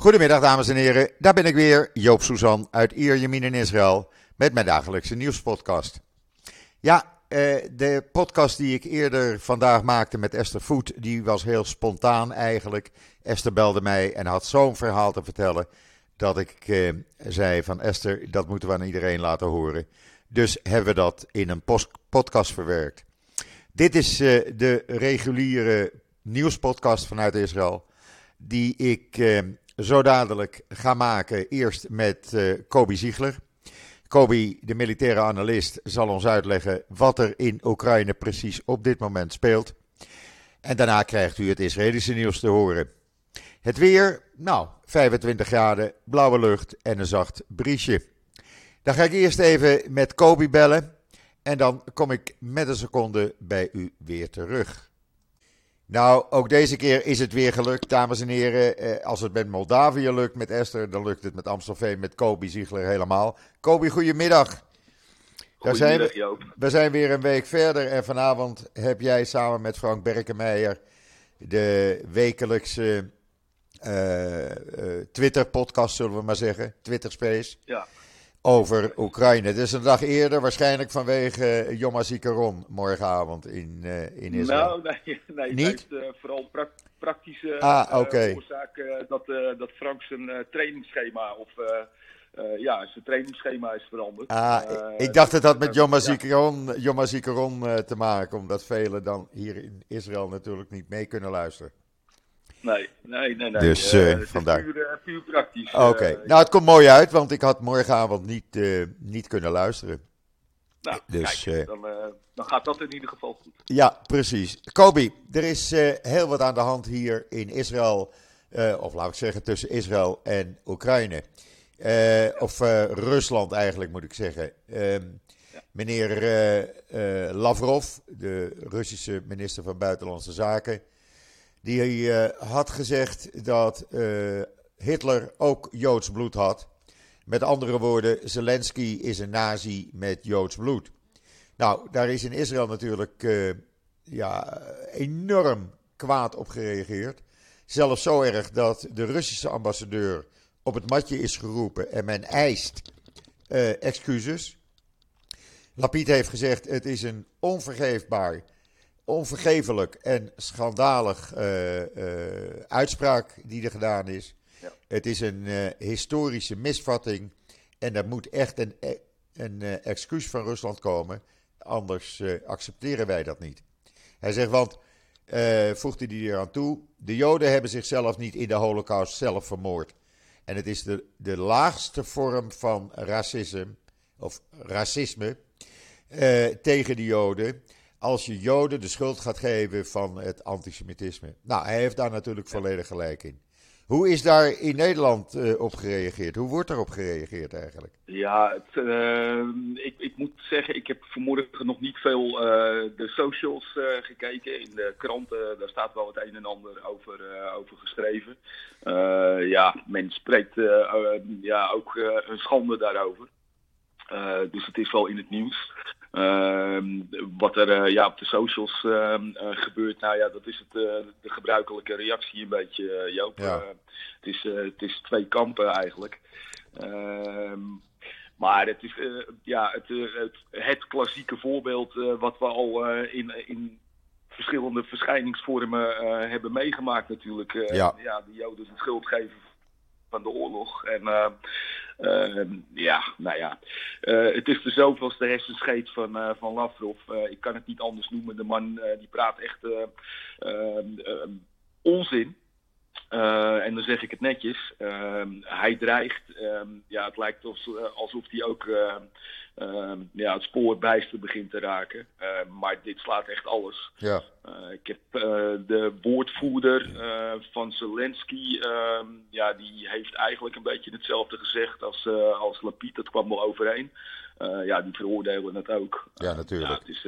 Goedemiddag dames en heren, daar ben ik weer, Joop Suzan uit Ierjemien in Israël met mijn dagelijkse nieuwspodcast. Ja, eh, de podcast die ik eerder vandaag maakte met Esther Voet, die was heel spontaan eigenlijk. Esther belde mij en had zo'n verhaal te vertellen dat ik eh, zei van Esther, dat moeten we aan iedereen laten horen. Dus hebben we dat in een podcast verwerkt. Dit is eh, de reguliere nieuwspodcast vanuit Israël, die ik zo dadelijk ga maken. Eerst met uh, Kobi Ziegler. Kobi, de militaire analist, zal ons uitleggen wat er in Oekraïne precies op dit moment speelt. En daarna krijgt u het Israëlische nieuws te horen. Het weer, nou, 25 graden, blauwe lucht en een zacht briesje. Dan ga ik eerst even met Kobi bellen. En dan kom ik met een seconde bij u weer terug. Nou, ook deze keer is het weer gelukt, dames en heren. Eh, als het met Moldavië lukt, met Esther, dan lukt het met Amstelveen, met Kobi Ziegler helemaal. Kobi, goedemiddag. Goedemiddag, zijn Joop. We zijn weer een week verder en vanavond heb jij samen met Frank Berkenmeijer de wekelijkse uh, uh, Twitter-podcast, zullen we maar zeggen, Twitter Space. Ja over Oekraïne. Het is een dag eerder, waarschijnlijk vanwege Yom HaZikaron morgenavond in, uh, in Israël. Nou, nee, nee Niet? het heeft uh, vooral pra praktische ah, okay. oorzaak dat, dat Frank zijn trainingsschema of ja, zijn trainingsschema is veranderd. Ah, ik dacht dat dat met Yom HaZikaron, Yom HaZikaron te maken, omdat velen dan hier in Israël natuurlijk niet mee kunnen luisteren. Nee, nee, nee. nee. Dus uh, vandaar. Puur, uh, puur praktisch. Oké, okay. uh, nou het komt mooi uit, want ik had morgenavond niet, niet kunnen luisteren. Nou, dus, kijk, dan, dan, gaat dat in ieder geval goed. Ja, precies. Kobi, er is heel wat aan de hand hier in Israël, of laat ik zeggen tussen Israël en Oekraïne. of Rusland eigenlijk moet ik zeggen. Ehm. Meneer Lavrov, de Russische minister van Buitenlandse Zaken, die uh, had gezegd dat uh, Hitler ook Joods bloed had. Met andere woorden, Zelensky is een nazi met Joods bloed. Nou, daar is in Israël natuurlijk uh, ja, enorm kwaad op gereageerd. Zelfs zo erg dat de Russische ambassadeur op het matje is geroepen en men eist excuses. Lapid heeft gezegd: het is een onvergeefbaar onvergevelijk en schandalig uh, uh, uitspraak die er gedaan is. Ja. Het is een uh, historische misvatting en er moet echt een, een excuus van Rusland komen. Anders accepteren wij dat niet. Hij zegt, want, voegde hij eraan toe, de Joden hebben zichzelf niet in de Holocaust zelf vermoord. En het is de, de laagste vorm van racisme, of racisme tegen de Joden als je Joden de schuld gaat geven van het antisemitisme. Nou, hij heeft daar natuurlijk volledig gelijk in. Hoe is daar in Nederland uh, op gereageerd? Hoe wordt erop gereageerd eigenlijk? Ja, het, uh, ik, ik, moet zeggen, ik heb vanmorgen nog niet veel uh, de socials gekeken. In de kranten, daar staat wel het een en ander over, over geschreven. ja, men spreekt ja, ook een schande daarover. dus het is wel in het nieuws. Uh, wat er uh, ja, op de socials uh, gebeurt, nou ja, dat is het, eh, de gebruikelijke reactie een beetje, Joop. Ja. het, is, het is twee kampen eigenlijk. Ehm, maar het is ja, het, het, het, klassieke voorbeeld wat we al in, in verschillende verschijningsvormen hebben meegemaakt natuurlijk. ja. ja, de Joden de schuld geven van de oorlog. En uh, uh, ja, nou ja, uh, het is de zoveelste hersenscheet van, van Lavrov. ik kan het niet anders noemen. De man die praat echt onzin. En dan zeg ik het netjes. hij dreigt, ja, het lijkt alsof hij ook uh, ja, het spoor bijster begint te raken. Maar dit slaat echt alles. Ja. Ik heb de woordvoerder van Zelensky, ehm, ja, die heeft eigenlijk een beetje hetzelfde gezegd als, als Lapid. Dat kwam wel overeen. ja, die veroordelen het ook. Ja, natuurlijk. ja, het is,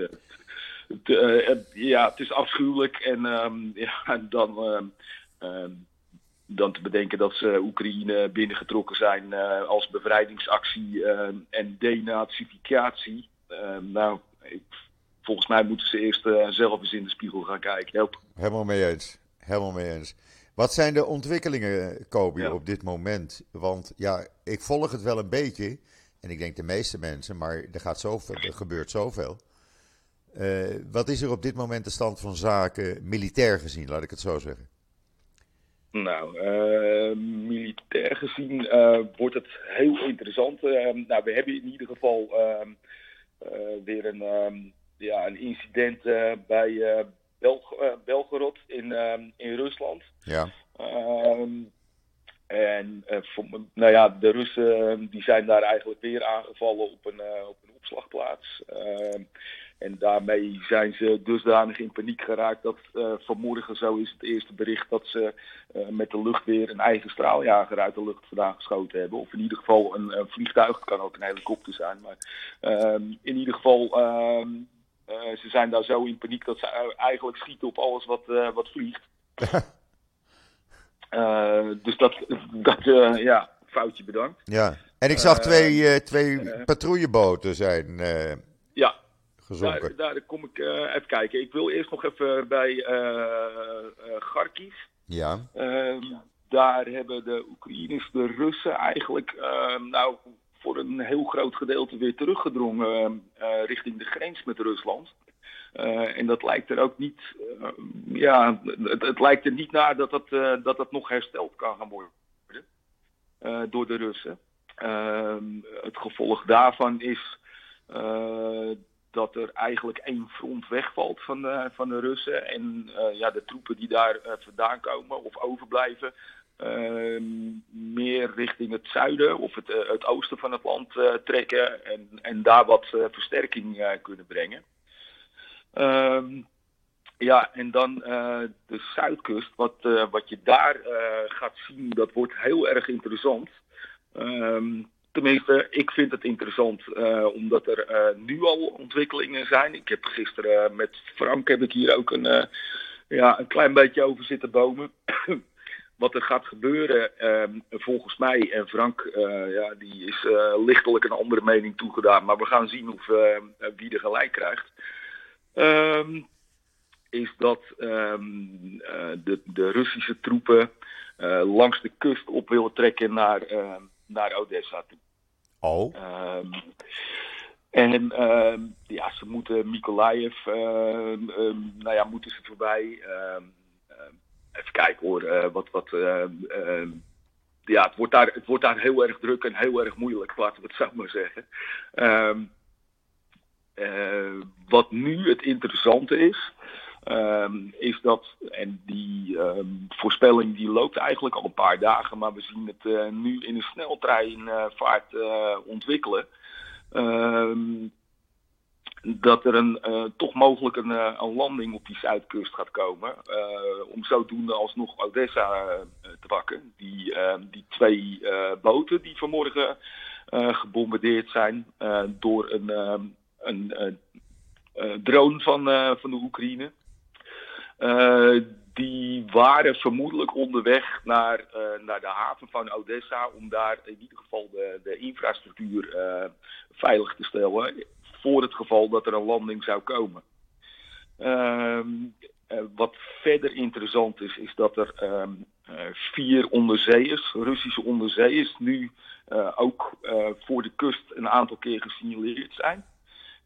het, ja, het is afschuwelijk. En um, ja, dan dan te bedenken dat ze Oekraïne binnengetrokken zijn uh, als bevrijdingsactie uh, en denazificatie. Uh, nou, ik, volgens mij moeten ze eerst zelf eens in de spiegel gaan kijken. Help. Helemaal mee eens. Helemaal mee eens. Wat zijn de ontwikkelingen, Kobi, op dit moment? Want ja, ik volg het wel een beetje. En ik denk de meeste mensen, maar er, gaat zoveel, er gebeurt zoveel. Uh, wat is er op dit moment de stand van zaken, militair gezien, laat ik het zo zeggen? Nou, uh, militair gezien uh, wordt het heel interessant. nou, we hebben in ieder geval ehm, weer een, ehm, ja, een incident bij Belg Belgorod in, in Rusland. Ja. En uh, nou ja, de Russen die zijn daar eigenlijk weer aangevallen op een, op een opslagplaats. Uh, en daarmee zijn ze dusdanig in paniek geraakt dat vanmorgen zo is het eerste bericht dat ze met de luchtweer een eigen straaljager uit de lucht vandaan geschoten hebben. Of in ieder geval een, een vliegtuig, het kan ook een helikopter zijn. Maar ehm, in ieder geval, ehm, ze zijn daar zo in paniek dat ze eigenlijk schieten op alles wat, wat vliegt. Uh, dus dat, dat uh, ja, foutje bedankt. Ja, en ik zag twee, uh, twee patrouilleboten zijn gezonken. Daar, daar kom ik even kijken. Ik wil eerst nog even bij Kharkiv. Ja. Ehm, daar hebben de Oekraïners de Russen eigenlijk ehm, nou, voor een heel groot gedeelte weer teruggedrongen richting de grens met Rusland. Uh, en dat lijkt er ook niet, uh, ja, het, het, lijkt er niet naar dat dat, uh, dat dat nog hersteld kan gaan worden door de Russen. Ehm, het gevolg daarvan is dat er eigenlijk één front wegvalt van de, van de Russen. En ja, de troepen die daar vandaan komen of overblijven, ehm, meer richting het zuiden of het, het oosten van het land trekken en, en daar wat versterking kunnen brengen. Um, ja, en dan de zuidkust. Wat, wat je daar gaat zien, dat wordt heel erg interessant. Um, tenminste, ik vind het interessant omdat er nu al ontwikkelingen zijn. Ik heb gisteren met Frank heb ik hier ook een, ja, een klein beetje over zitten bomen. wat er gaat gebeuren, um, volgens mij, en Frank ja, die is lichtelijk een andere mening toegedaan. Maar we gaan zien of, wie er gelijk krijgt. Um, is dat uh, de, de, Russische troepen langs de kust op willen trekken naar, naar Odessa toe. Oh. Um, en ja, ze moeten Mykolaiv, nou ja, moeten ze voorbij. even kijken hoor, wat, wat, ja, het wordt, daar, het wordt daar heel erg druk en heel erg moeilijk, laten we het zo maar zeggen. Uh, wat nu het interessante is, um, is dat, en die um, voorspelling die loopt eigenlijk al een paar dagen, maar we zien het uh, nu in een sneltreinvaart uh, ontwikkelen. Um, dat er een, toch mogelijk een, een, landing op die zuidkust gaat komen. om zodoende alsnog Odessa te pakken. Die, die twee boten die vanmorgen gebombardeerd zijn door een een drone van, van de Oekraïne. Die waren vermoedelijk onderweg naar, naar de haven van Odessa om daar in ieder geval de, de infrastructuur veilig te stellen voor het geval dat er een landing zou komen. Ehm, wat verder interessant is, is dat er uh, vier onderzeeërs, Russische onderzeeërs, nu ook voor de kust een aantal keer gesignaleerd zijn.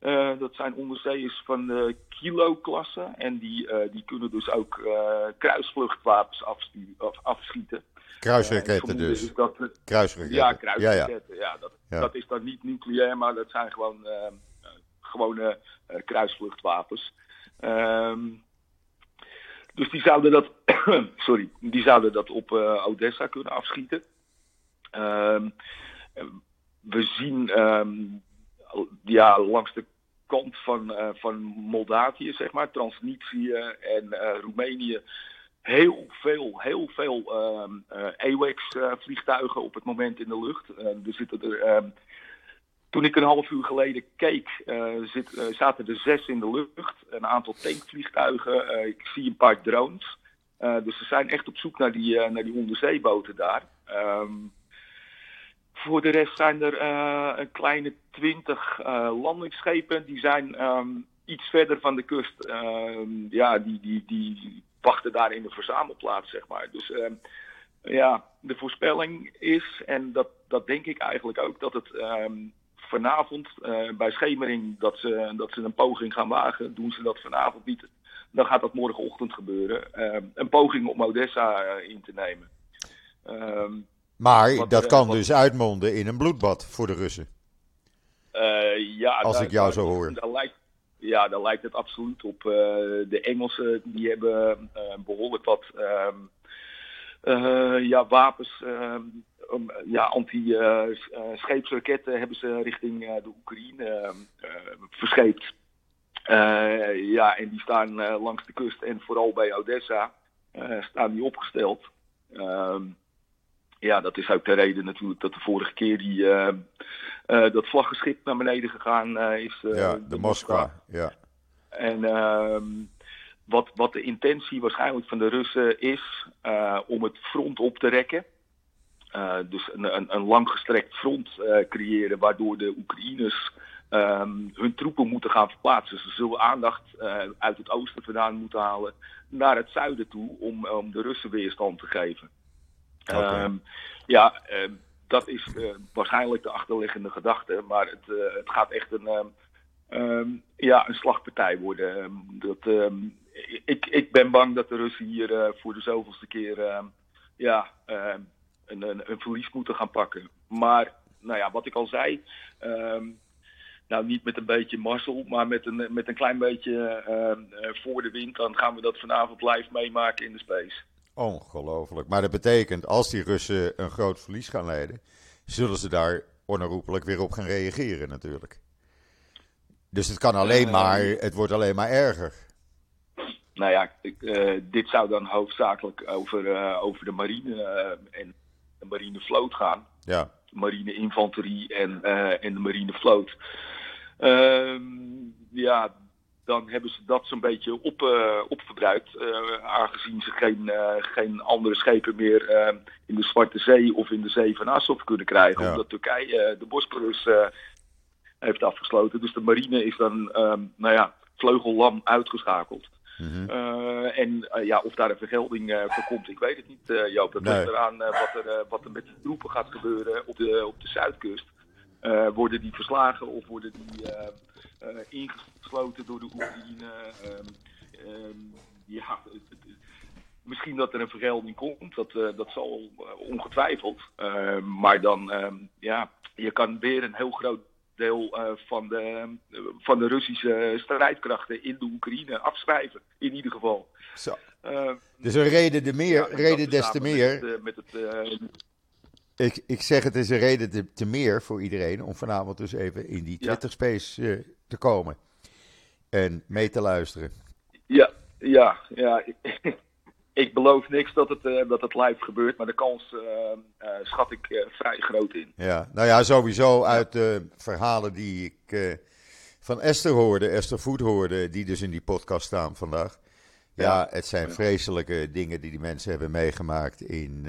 Uh, dat zijn onderzeeërs van de kilo-klasse. En die, uh, die kunnen dus ook uh, kruisvluchtwapens af, afschieten. Kruisraketten dus. Dat, kruisraketten. Ja, kruisraketten. Ja, ja. ja, dat, dat is dan niet nucleair, maar dat zijn gewoon gewone kruisvluchtwapens. Um, dus die zouden dat, sorry, die zouden dat op Odessa kunnen afschieten. Um, we zien um, ja, langs de kant van, uh, van Moldavië, zeg maar, Transnistrië en uh, Roemenië, heel veel, heel veel uh, AWACS-vliegtuigen op het moment in de lucht. er er, ehm, toen ik een half uur geleden keek, zit, zaten er zes in de lucht. Een aantal tankvliegtuigen, ik zie een paar drones. dus ze zijn echt op zoek naar die, naar die onderzeeboten daar. Um, voor de rest zijn er uh, een kleine twintig uh, landingsschepen. Die zijn um, iets verder van de kust. Uh, ja, die, die, die wachten daar in de verzamelplaats, zeg maar. Dus ehm, ja, de voorspelling is, en dat, dat denk ik eigenlijk ook, dat het ehm, vanavond uh, bij schemering dat ze, dat ze een poging gaan wagen. Doen ze dat vanavond niet, dan gaat dat morgenochtend gebeuren. Een poging om Odessa in te nemen. Um, maar wat, dat kan wat, dus uitmonden in een bloedbad voor de Russen. ja, Als daar, ik jou zo hoor. Daar lijkt, ja, daar lijkt het absoluut op. de Engelsen die hebben behoorlijk wat ja, wapens um, ja, anti-scheepsraketten hebben ze richting de Oekraïne uh, verscheept. ja, en die staan langs de kust en vooral bij Odessa staan die opgesteld. Ehm, ja, dat is ook de reden natuurlijk dat de vorige keer die, dat vlaggenschip naar beneden gegaan is. ja, de, de Moskwa. Ja. En ehm, wat, wat de intentie waarschijnlijk van de Russen is om het front op te rekken. Dus een, een, een langgestrekt front creëren waardoor de Oekraïners um, hun troepen moeten gaan verplaatsen. Ze zullen aandacht uh, uit het oosten vandaan moeten halen naar het zuiden toe om, om de Russen weerstand te geven. Um, ja, dat is waarschijnlijk de achterliggende gedachte, maar het, het gaat echt een, um, ja, een slagpartij worden. dat, ik, ik ben bang dat de Russen hier voor de zoveelste keer ja, een, een, een, verlies moeten gaan pakken. Maar, nou ja, wat ik al zei. Nou, niet met een beetje mazzel, maar met een, met een klein beetje voor de wind. Dan gaan we dat vanavond live meemaken in de space. Ongelooflijk. Maar dat betekent, als die Russen een groot verlies gaan leiden, zullen ze daar onherroepelijk weer op gaan reageren natuurlijk. Dus het kan alleen maar, het wordt alleen maar erger. Nou ja, ik, uh, dit zou dan hoofdzakelijk over, uh, over de marine uh, en de marinevloot gaan. Ja. Marine infanterie en, en de marinevloot. Uh, ja, dan hebben ze dat zo'n beetje op, uh, opverbruikt. Uh, aangezien ze geen, geen andere schepen meer in de Zwarte Zee of in de Zee van Azov kunnen krijgen. Ja. Omdat Turkije de Bosporus heeft afgesloten. Dus de marine is dan, ehm, nou ja, vleugellam uitgeschakeld. Mm -hmm. uh, en ja, of daar een vergelding voor komt, ik weet het niet, Joop. Dat ligt nee. eraan wat, er, wat er met die troepen gaat gebeuren op de, op de zuidkust. worden die verslagen of worden die ingesloten door de Oekraïne? Um, ja, misschien dat er een vergelding komt, dat, dat zal ongetwijfeld. maar dan, ja, je kan weer een heel groot deel uh, van, de, van de Russische strijdkrachten in de Oekraïne afschrijven. In ieder geval. Zo. Uh, dus een reden, de meer, ja, reden des te meer. Met, met het, ik, ik zeg het is een reden te, te, meer voor iedereen om vanavond dus even in die Twitter Space te komen. En mee te luisteren. Ja, ja, ja. ik beloof niks dat het, uh, dat het live gebeurt, maar de kans uh, uh, schat ik vrij groot in. Ja, nou ja, sowieso uit de verhalen die ik van Esther hoorde, Esther Voet hoorde, die dus in die podcast staan vandaag. Ja, ja het zijn vreselijke dingen die die mensen hebben meegemaakt in,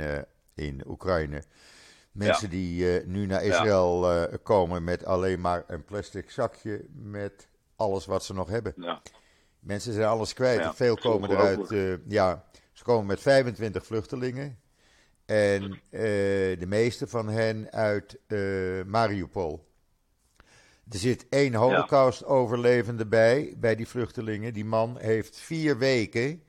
in Oekraïne. Mensen die nu naar Israël komen met alleen maar een plastic zakje met alles wat ze nog hebben. Mensen zijn alles kwijt. Veel komen eruit. ja, ze komen met 25 vluchtelingen. En uh, de meeste van hen uit uh, Mariupol. Er zit één holocaust-overlevende bij, bij die vluchtelingen. Die man heeft vier weken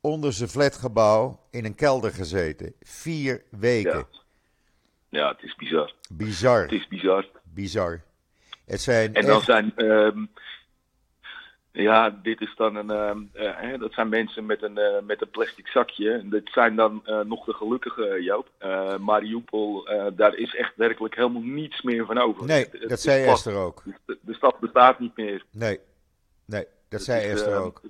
onder zijn flatgebouw in een kelder gezeten. Vier weken. Ja, ja het is bizar. Bizar. Het is bizar. Bizar. Het zijn en dan echt... zijn... Um, ja, dit is dan een. Uh, uh, dat zijn mensen met een, uh, met een plastic zakje. Dat zijn dan nog de gelukkige, Joop. Mariupol, daar is echt werkelijk helemaal niets meer van over. Nee, het, dat zei Esther ook. De, de, stad bestaat niet meer. Nee, nee dat het zei is, Esther ook.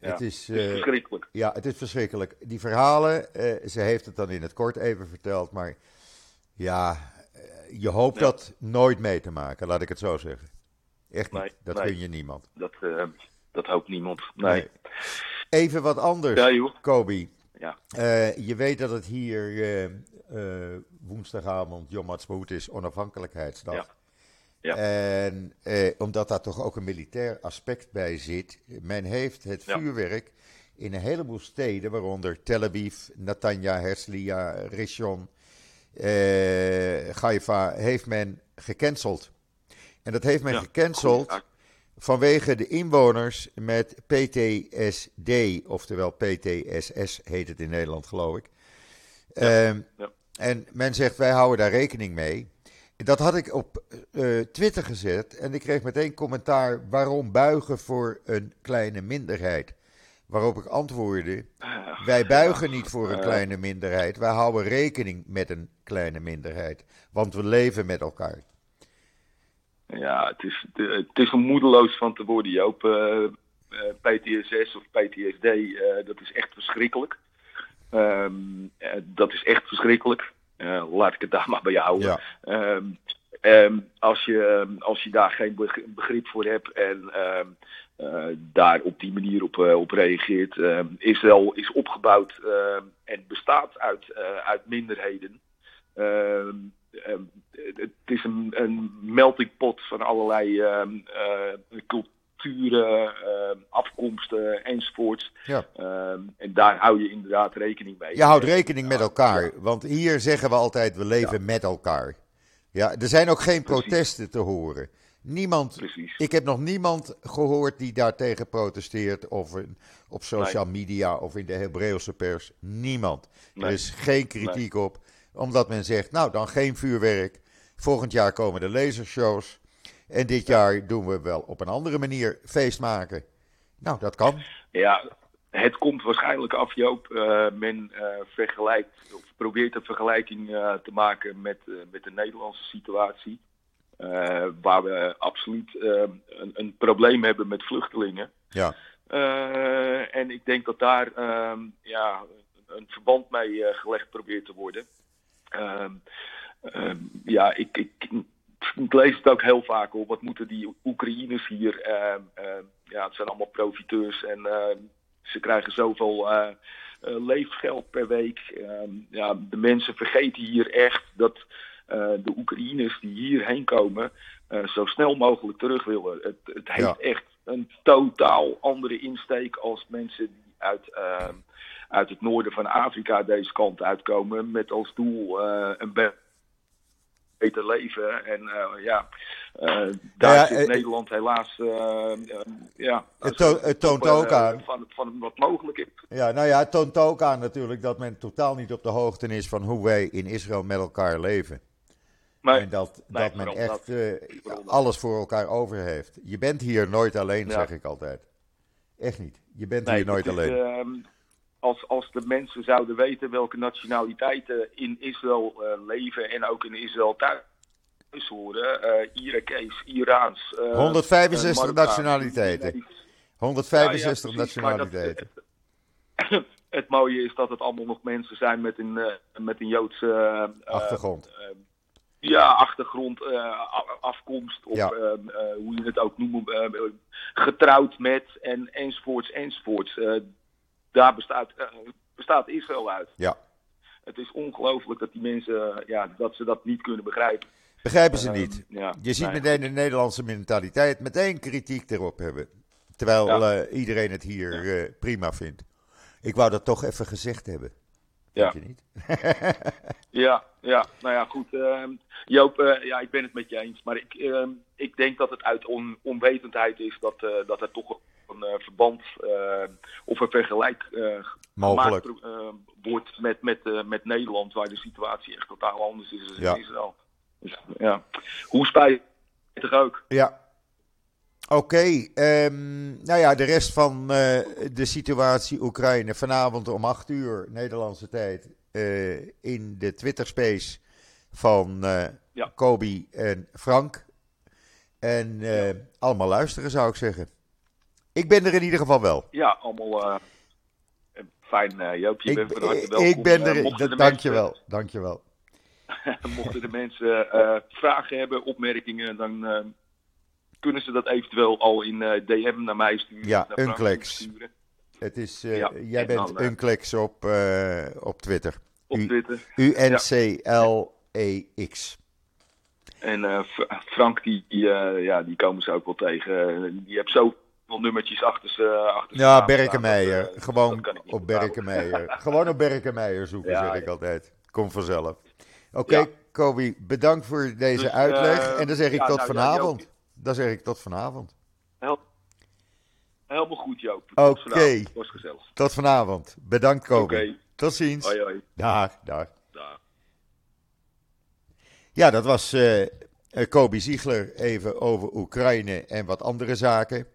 Ja, het, is, het is verschrikkelijk. Ja, het is verschrikkelijk. Die verhalen, ze heeft het dan in het kort even verteld, maar ja, je hoopt dat nooit mee te maken, laat ik het zo zeggen. Echt niet. Nee, dat nee. gun je niemand. Dat, uh, dat hoopt niemand. Nee. Even wat anders, ja, joh. Kobi. Ja. Uh, je weet dat het hier uh, woensdagavond Yom Ha'atzmaut is, onafhankelijkheidsdag. Ja. Ja. En omdat daar toch ook een militair aspect bij zit. Men heeft het vuurwerk in een heleboel steden, waaronder Tel Aviv, Natanja, Herzliya, Rishon, eh, Haifa, heeft men gecanceld. En dat heeft men Ja, gecanceld vanwege de inwoners met PTSD, oftewel PTSS heet het in Nederland, geloof ik. Ehm, ja. En men zegt, wij houden daar rekening mee. Dat had ik op eh, Twitter gezet en ik kreeg meteen commentaar waarom buigen voor een kleine minderheid. Waarop ik antwoordde, Ah, wij buigen niet voor een eh, kleine minderheid, wij houden rekening met een kleine minderheid. Want we leven met elkaar. Ja, het is, het is moedeloos van te worden, Joop. Eh, eh, PTSS of PTSD, dat is echt verschrikkelijk. Ehm, eh, dat is echt verschrikkelijk. Laat ik het daar maar bij houden. Ja. Ehm, ehm, als, je, als je daar geen beg- begrip voor hebt en eh, daar op die manier op, eh, op reageert. ehm, Israël is opgebouwd en bestaat uit, uit minderheden. Het is een, een melting pot van allerlei culturen, afkomsten enzovoorts. Ja. En daar hou je inderdaad rekening mee. Je houdt rekening met elkaar, ja. want hier zeggen we altijd we leven met elkaar. Ja, er zijn ook geen Precies. protesten te horen. Niemand, Precies. ik heb nog niemand gehoord die daartegen protesteert of in- op social media of in de Hebreeuwse pers. Niemand. Er is geen kritiek op, omdat men zegt, nou dan geen vuurwerk. Volgend jaar komen de lasershows en dit jaar doen we wel op een andere manier feest maken. Nou, dat kan. Ja, het komt waarschijnlijk af, Joop. Eh, men eh, vergelijkt, of probeert een vergelijking eh, te maken met, met de Nederlandse situatie. Eh, waar we absoluut eh, een, een probleem hebben met vluchtelingen. Ja, Eh, en ik denk dat daar ehm, ja, een verband mee eh, gelegd probeert te worden. Ehm, ehm, ja, ik, ik, ik lees het ook heel vaak op. Wat moeten die Oekraïners hier? ehm, ehm, ja, het zijn allemaal profiteurs en ehm, ze krijgen zoveel leefgeld per week. Ehm, ja, de mensen vergeten hier echt dat de Oekraïners die hierheen komen eh, zo snel mogelijk terug willen. Het, het heeft Ja. echt een totaal andere insteek als mensen die uit, ehm, uit het noorden van Afrika deze kant uitkomen met als doel eh, een be- beter leven. En eh, ja, eh, daar ja, zit eh, Nederland helaas eh, eh, ja, Het to- het toont op, eh, ook aan. Van, van wat mogelijk is. Ja, nou ja, het toont ook aan natuurlijk dat men totaal niet op de hoogte is van hoe wij in Israël met elkaar leven. Maar en dat, nee, dat men echt dat. eh, alles voor elkaar over heeft. Je bent hier nooit alleen, Ja. zeg ik altijd. Echt niet. Je bent Nee, hier nooit is, alleen. ehm, als, als de mensen zouden weten welke nationaliteiten in Israël eh, leven en ook in Israël thuis horen, eh Irakees, Iraans. eh, 165 eh, Marokkaans. nationaliteiten. Ja, 165 ja, precies, maar dat- nationaliteiten. het, het mooie is dat het allemaal nog mensen zijn met een, met een Joodse Achtergrond. Ja, achtergrond, eh, afkomst, of Ja. eh, eh, hoe je het ook noemt, getrouwd met en enzovoorts enzovoorts. Daar bestaat, bestaat Israël uit. Ja. Het is ongelooflijk dat die mensen, ja, dat ze dat niet kunnen begrijpen. Begrijpen ze Ehm, niet. ja, Je ziet nee, meteen de Nederlandse mentaliteit meteen kritiek erop hebben. Terwijl Ja. iedereen het hier prima vindt. Ik wou dat toch even gezegd hebben. Ja. Je niet? Ja, ja, nou ja, goed. ehm, Joop, eh, ja, ik ben het met je eens. Maar ik, ehm, ik denk dat het uit on- onwetendheid is dat, eh, dat er toch een eh, verband of een vergelijk Mogelijk. gemaakt wordt met, met, met Nederland, waar de situatie echt totaal anders is dan Ja. in Israël. Dus, ja. Hoe spijtig ook. Ja. Oké, ehm, nou ja, de rest van eh, de situatie Oekraïne vanavond om 8 uur Nederlandse tijd eh, in de Twitter-space van eh Ja. Kobi en Frank. En eh, allemaal luisteren zou ik zeggen. Ik ben er in ieder geval wel. Ja, allemaal eh, fijn, eh, Joop. Je Ik, bent van harte ik, welkom. ik ben Eh, er. mochten de dank mensen- je wel. Dank je wel. Mochten de mensen eh, vragen hebben, opmerkingen, dan eh, kunnen ze dat eventueel al in eh, DM naar mij sturen. Ja, Unclex. Het is, eh, Ja, jij en bent dan, eh, Unclex op, op Twitter. Op U- Twitter. U-N-C-L-E-X. En Frank, die, die, ja, die komen ze ook wel tegen. Die heeft zo nummertjes achter ze. Achter Ja, Berkenmeijer. Dat, Gewoon dat op. Berkenmeijer. Gewoon op Berkenmeijer zoeken, Ja, zeg ik altijd. Kom vanzelf. Oké, Ja. Kobi, bedankt voor deze Dus, uitleg. en dan zeg ik tot nou, vanavond. Dan zeg ik tot vanavond. Hel- Helemaal goed, Joop. Oké. Tot vanavond. Was gezellig. Tot vanavond. Bedankt, Kobi. Oké. Tot ziens. Hoi, hoi. Dag, dag. Dag. Ja, dat was eh, Kobi Ziegler even over Oekraïne en wat andere zaken.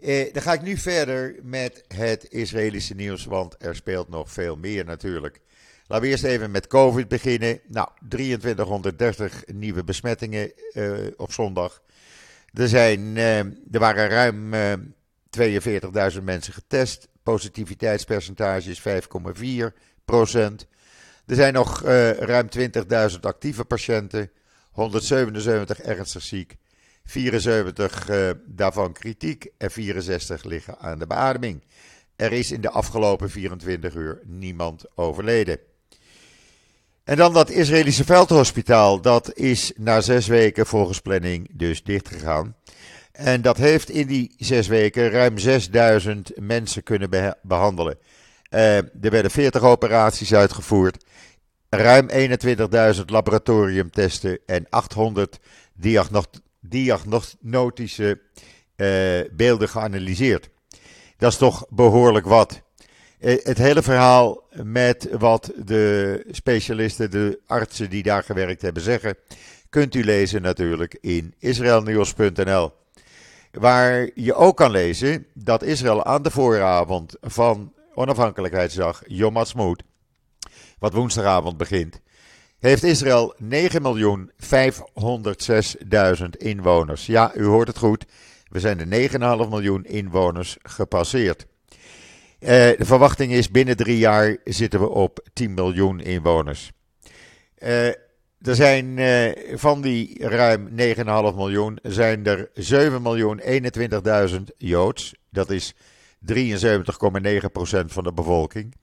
Eh, dan ga ik nu verder met het Israëlische nieuws, want er speelt nog veel meer natuurlijk. Laten we eerst even met COVID beginnen. Nou, 2330 nieuwe besmettingen op zondag. Er, zijn, eh, er waren ruim eh 42.000 mensen getest. Positiviteitspercentage is 5,4 procent. Er zijn nog eh, ruim 20.000 actieve patiënten, 177 ernstig ziek, 74 eh, daarvan kritiek en 64 liggen aan de beademing. Er is in de afgelopen 24 uur niemand overleden. En dan dat Israëlische veldhospitaal, dat is na zes weken volgens planning dus dichtgegaan. En dat heeft in die zes weken ruim 6000 mensen kunnen beha- behandelen. Eh, er werden 40 operaties uitgevoerd, ruim 21.000 laboratoriumtesten en 800 diagnost- diagnostische eh, beelden geanalyseerd. Dat is toch behoorlijk wat. Eh, het hele verhaal met wat de specialisten, de artsen die daar gewerkt hebben zeggen, kunt u lezen natuurlijk in israelnieuws.nl. Waar je ook kan lezen dat Israël aan de vooravond van onafhankelijkheidsdag Yom Ha'atzmaut, wat woensdagavond begint, heeft Israël 9.506.000 inwoners. Ja, u hoort het goed. We zijn de 9,5 miljoen inwoners gepasseerd. Eh, de verwachting is binnen drie jaar zitten we op 10 miljoen inwoners. Eh, er zijn eh, van die ruim 9,5 miljoen zijn er 7 miljoen 21.000 Joods. Dat is 73,9% van de bevolking.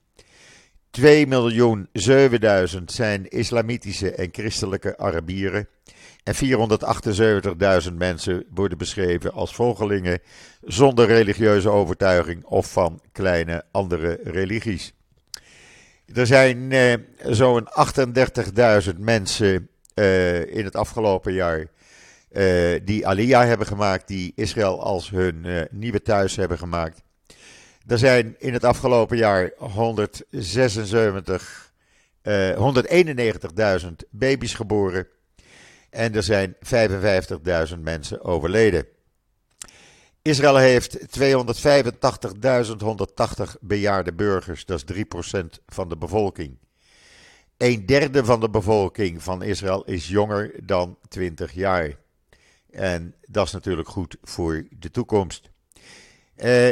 2 miljoen 7000 zijn islamitische en christelijke Arabieren. En 478.000 mensen worden beschreven als volgelingen zonder religieuze overtuiging of van kleine andere religies. Er zijn eh, zo'n 38.000 mensen eh, in het afgelopen jaar eh, die Aliyah hebben gemaakt, die Israël als hun eh, nieuwe thuis hebben gemaakt. Er zijn in het afgelopen jaar 176, eh 191.000 baby's geboren. En er zijn 55.000 mensen overleden. Israël heeft 285.180 bejaarde burgers, dat is 3% van de bevolking. Een derde van de bevolking van Israël is jonger dan 20 jaar. En dat is natuurlijk goed voor de toekomst. Eh,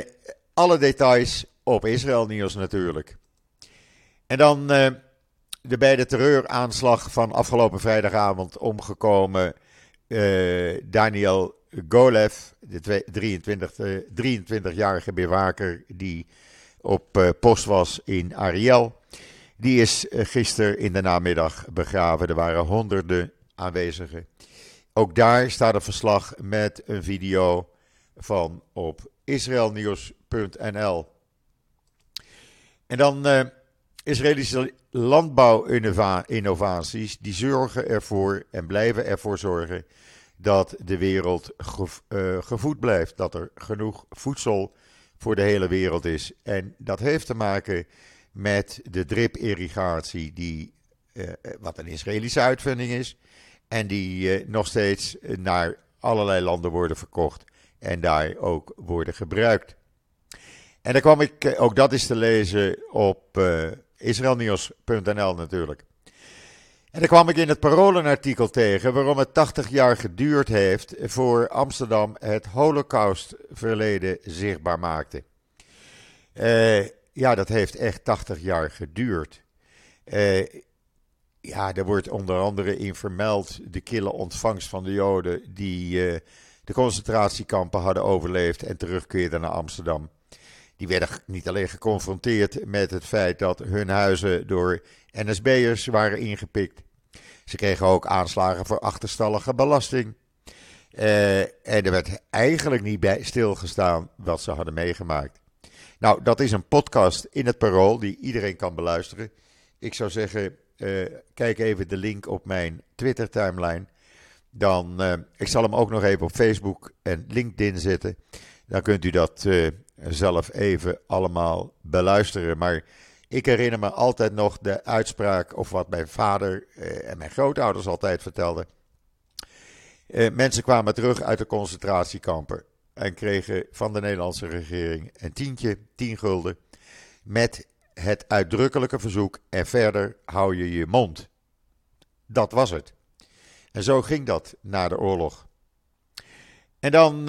alle details op Israël Nieuws natuurlijk. En dan eh, de bij de terreuraanslag van afgelopen vrijdagavond omgekomen eh, Daniel Golev, de twee- 23, eh, 23-jarige bewaker die op eh, post was in Ariel. Die is eh, gisteren in de namiddag begraven. Er waren honderden aanwezigen. Ook daar staat een verslag met een video van op israelnieuws.nl. En dan eh, Israëlische landbouwinnovaties, die zorgen ervoor en blijven ervoor zorgen dat de wereld eh, gevoed blijft. Dat er genoeg voedsel voor de hele wereld is. En dat heeft te maken met de drip-irrigatie, die, eh, wat een Israëlische uitvinding is. En die eh, nog steeds naar allerlei landen worden verkocht en daar ook worden gebruikt. En dan kwam ik, eh, ook dat is te lezen op eh israelnieuws.nl natuurlijk. En dan kwam ik in het Parool een artikel tegen waarom het 80 jaar geduurd heeft voor Amsterdam het Holocaustverleden zichtbaar maakte. Eh, ja, dat heeft echt 80 jaar geduurd. Eh, ja, er wordt onder andere in vermeld de kille ontvangst van de Joden die eh, de concentratiekampen hadden overleefd en terugkeerden naar Amsterdam. Die werden niet alleen geconfronteerd met het feit dat hun huizen door NSB'ers waren ingepikt. Ze kregen ook aanslagen voor achterstallige belasting. Uh, en er werd eigenlijk niet bij stilgestaan wat ze hadden meegemaakt. Nou, dat is een podcast in het Parool die iedereen kan beluisteren. Ik zou zeggen, uh, kijk even de link op mijn Twitter-timeline. Dan, uh, ik zal hem ook nog even op Facebook en LinkedIn zetten. Dan kunt u dat zelf even allemaal beluisteren. Maar ik herinner me altijd nog de uitspraak, of wat mijn vader en mijn grootouders altijd vertelden. mensen kwamen terug uit de concentratiekampen en kregen van de Nederlandse regering een tientje, tien gulden, met het uitdrukkelijke verzoek en verder hou je je mond. Dat was het. En zo ging dat na de oorlog. En dan,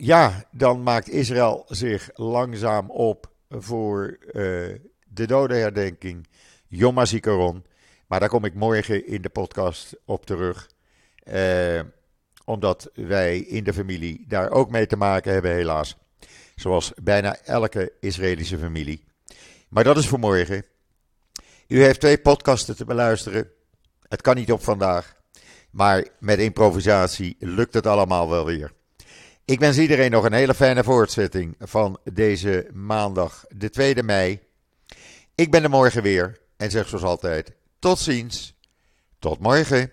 ja, dan maakt Israël zich langzaam op voor uh, de dodenherdenking, Yom HaZikaron. Maar daar kom ik morgen in de podcast op terug. Uh, omdat wij in de familie daar ook mee te maken hebben, helaas. Zoals bijna elke Israëlische familie. Maar dat is voor morgen. U heeft twee podcasten te beluisteren. Het kan niet op vandaag. Maar met improvisatie lukt het allemaal wel weer. Ik wens iedereen nog een hele fijne voortzetting van deze maandag, de 2e mei. Ik ben er morgen weer en zeg zoals altijd: tot ziens. Tot morgen.